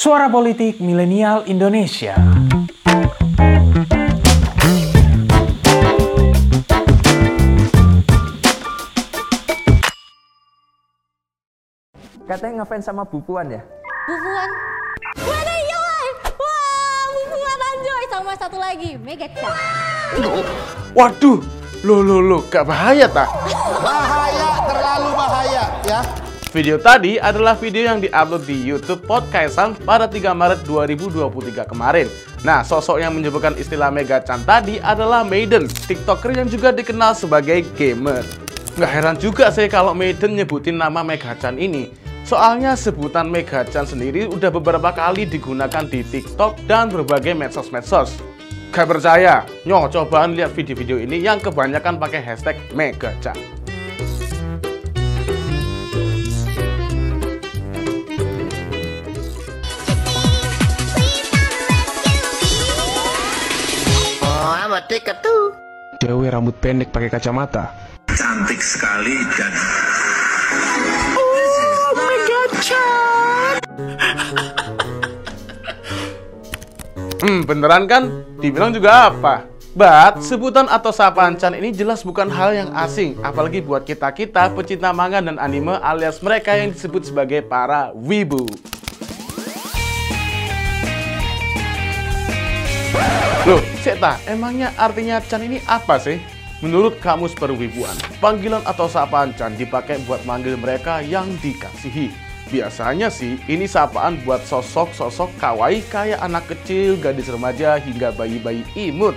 Suara Politik Milenial Indonesia. Katanya ngefans sama Bu Puan ya? Bu Puan. Mana iya woy? Wah, Bu Puan anjoy sama satu lagi, Mega Chan. Waduh, lo lo lo, gak bahaya tak? Bahaya, ya. Video tadi adalah video yang diupload di YouTube Podcastan pada 3 Maret 2023 kemarin. Nah, sosok yang menyebutkan istilah Mega Chan tadi adalah Maiden, TikToker yang juga dikenal sebagai gamer. Nggak heran juga sih kalau Maiden nyebutin nama Mega Chan ini. Soalnya sebutan Mega Chan sendiri udah beberapa kali digunakan di TikTok dan berbagai medsos-medsos. Gak percaya? Nyo, cobaan lihat video-video ini yang kebanyakan pakai hashtag Mega Chan. Oh, dekat tuh. Cewek rambut pendek pakai kacamata. cantik sekali dan Hmm, beneran kan? Dibilang juga apa? But, sebutan atau sapaan Chan ini jelas bukan hal yang asing, apalagi buat kita-kita pecinta manga dan anime alias mereka yang disebut sebagai para wibu. Loh, Seta, emangnya artinya Chan ini apa sih? Menurut kamus perwibuan, panggilan atau sapaan Chan dipakai buat manggil mereka yang dikasihi. Biasanya sih, ini sapaan buat sosok-sosok kawaii kayak anak kecil, gadis remaja, hingga bayi-bayi imut.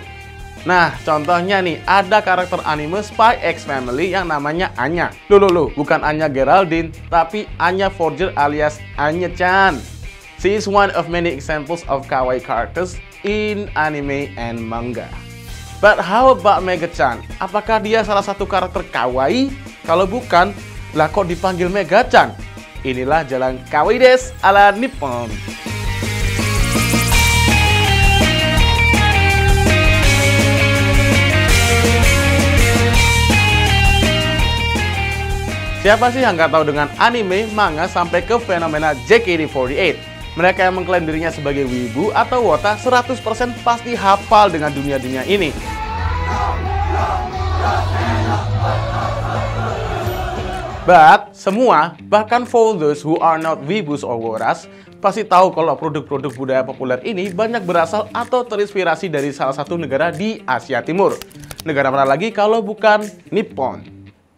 Nah, contohnya nih, ada karakter anime Spy X Family yang namanya Anya. Loh, loh, loh, bukan Anya Geraldine, tapi Anya Forger alias Anya-chan. She is one of many examples of kawaii characters in anime and manga. But how about Mega-chan? Apakah dia salah satu karakter kawaii? Kalau bukan, lah kok dipanggil Mega-chan? Inilah jalan kawaii des ala Nippon. Siapa sih yang nggak tahu dengan anime, manga, sampai ke fenomena JKT48? Mereka yang mengklaim dirinya sebagai wibu atau wota 100% pasti hafal dengan dunia-dunia ini. But, semua, bahkan for those who are not wibus or woras, pasti tahu kalau produk-produk budaya populer ini banyak berasal atau terinspirasi dari salah satu negara di Asia Timur. Negara mana lagi kalau bukan Nippon.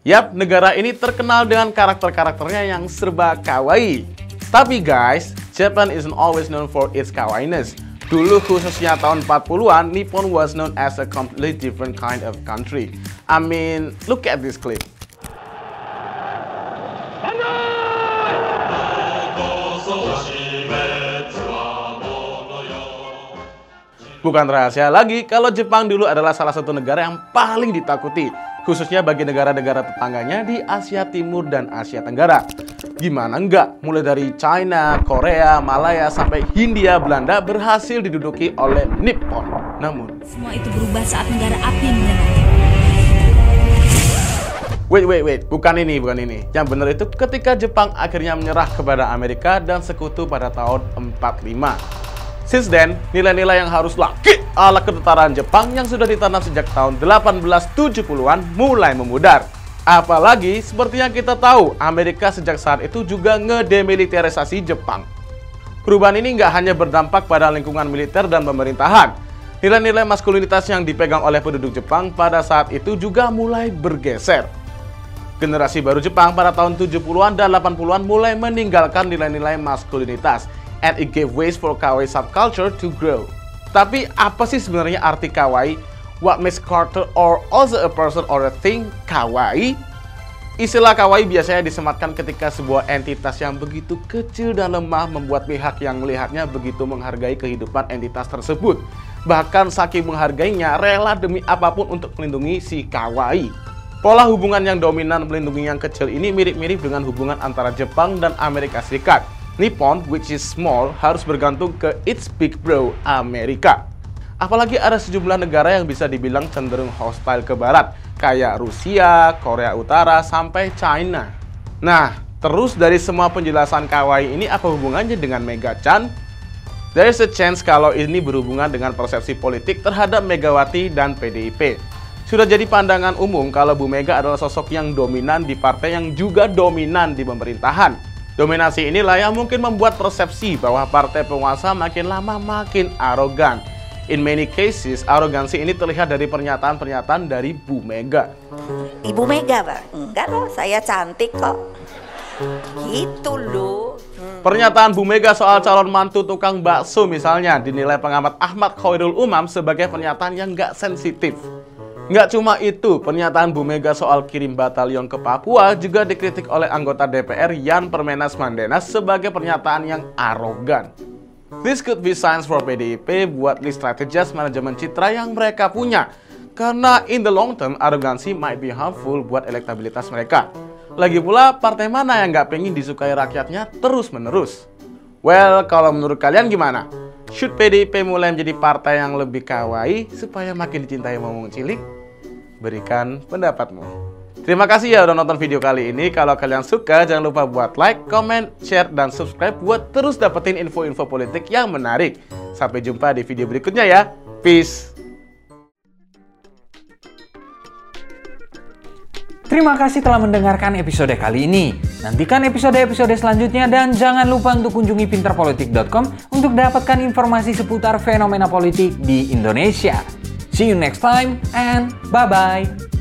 Yap, negara ini terkenal dengan karakter-karakternya yang serba kawaii. Tapi guys, Japan isn't always known for its kawaiiness. Dulu khususnya tahun 40-an, Nippon was known as a completely different kind of country. I mean, look at this clip. Bukan rahasia lagi kalau Jepang dulu adalah salah satu negara yang paling ditakuti, khususnya bagi negara-negara tetangganya di Asia Timur dan Asia Tenggara. Gimana enggak? Mulai dari China, Korea, Malaya, sampai Hindia, Belanda berhasil diduduki oleh Nippon. Namun, Semua itu berubah saat negara api menyerang. Wait, wait, wait. Bukan ini, bukan ini. Yang benar itu ketika Jepang akhirnya menyerah kepada Amerika dan sekutu pada tahun 45. Since then, nilai-nilai yang harus laki ala ketetaran Jepang yang sudah ditanam sejak tahun 1870-an mulai memudar. Apalagi seperti yang kita tahu, Amerika sejak saat itu juga ngedemilitarisasi Jepang. Perubahan ini nggak hanya berdampak pada lingkungan militer dan pemerintahan. Nilai-nilai maskulinitas yang dipegang oleh penduduk Jepang pada saat itu juga mulai bergeser. Generasi baru Jepang pada tahun 70-an dan 80-an mulai meninggalkan nilai-nilai maskulinitas and it gave ways for kawaii subculture to grow. Tapi apa sih sebenarnya arti kawaii? What makes character or also a person or a thing kawaii? Istilah kawaii biasanya disematkan ketika sebuah entitas yang begitu kecil dan lemah membuat pihak yang melihatnya begitu menghargai kehidupan entitas tersebut. Bahkan saking menghargainya, rela demi apa pun untuk melindungi si kawaii. Pola hubungan yang dominan melindungi yang kecil ini mirip-mirip dengan hubungan antara Jepang dan Amerika Serikat. Nippon, which is small, harus bergantung ke its big bro, Amerika. Apalagi ada sejumlah negara yang bisa dibilang cenderung hostile ke barat, kayak Rusia, Korea Utara, sampai China. Nah, terus dari semua penjelasan kawaii ini apa hubungannya dengan Mega-chan? There is a chance kalau ini berhubungan dengan persepsi politik terhadap Megawati dan PDIP. Sudah jadi pandangan umum kalau Bu Mega adalah sosok yang dominan di partai yang juga dominan di pemerintahan. Dominasi inilah yang mungkin membuat persepsi bahwa partai penguasa makin lama makin arogan. In many cases, arogansi ini terlihat dari pernyataan-pernyataan dari Bu Mega. Ibu Mega, Pak. Enggak loh, saya cantik kok. Gitu loh. Pernyataan Bu Mega soal calon mantu tukang bakso misalnya dinilai pengamat Ahmad Khairul Umam sebagai pernyataan yang nggak sensitif. Nggak cuma itu, pernyataan Bu Mega soal kirim batalion ke Papua juga dikritik oleh anggota DPR Yan Permenas Mandenas sebagai pernyataan yang arogan. This could be signs for PDIP buat list strategis manajemen citra yang mereka punya. Karena in the long term, arogansi might be harmful buat elektabilitas mereka. Lagi pula, partai mana yang nggak pengen disukai rakyatnya terus-menerus? Well, kalau menurut kalian gimana? Should PDIP mulai menjadi partai yang lebih kawaii supaya makin dicintai momong cilik? Berikan pendapatmu. Terima kasih ya udah nonton video kali ini. Kalau kalian suka, jangan lupa buat like, comment, share, dan subscribe buat terus dapetin info-info politik yang menarik. Sampai jumpa di video berikutnya ya. Peace. Terima kasih telah mendengarkan episode kali ini. Nantikan episode-episode selanjutnya dan jangan lupa untuk kunjungi pinterpolitik.com untuk dapatkan informasi seputar fenomena politik di Indonesia. See you next time and bye-bye.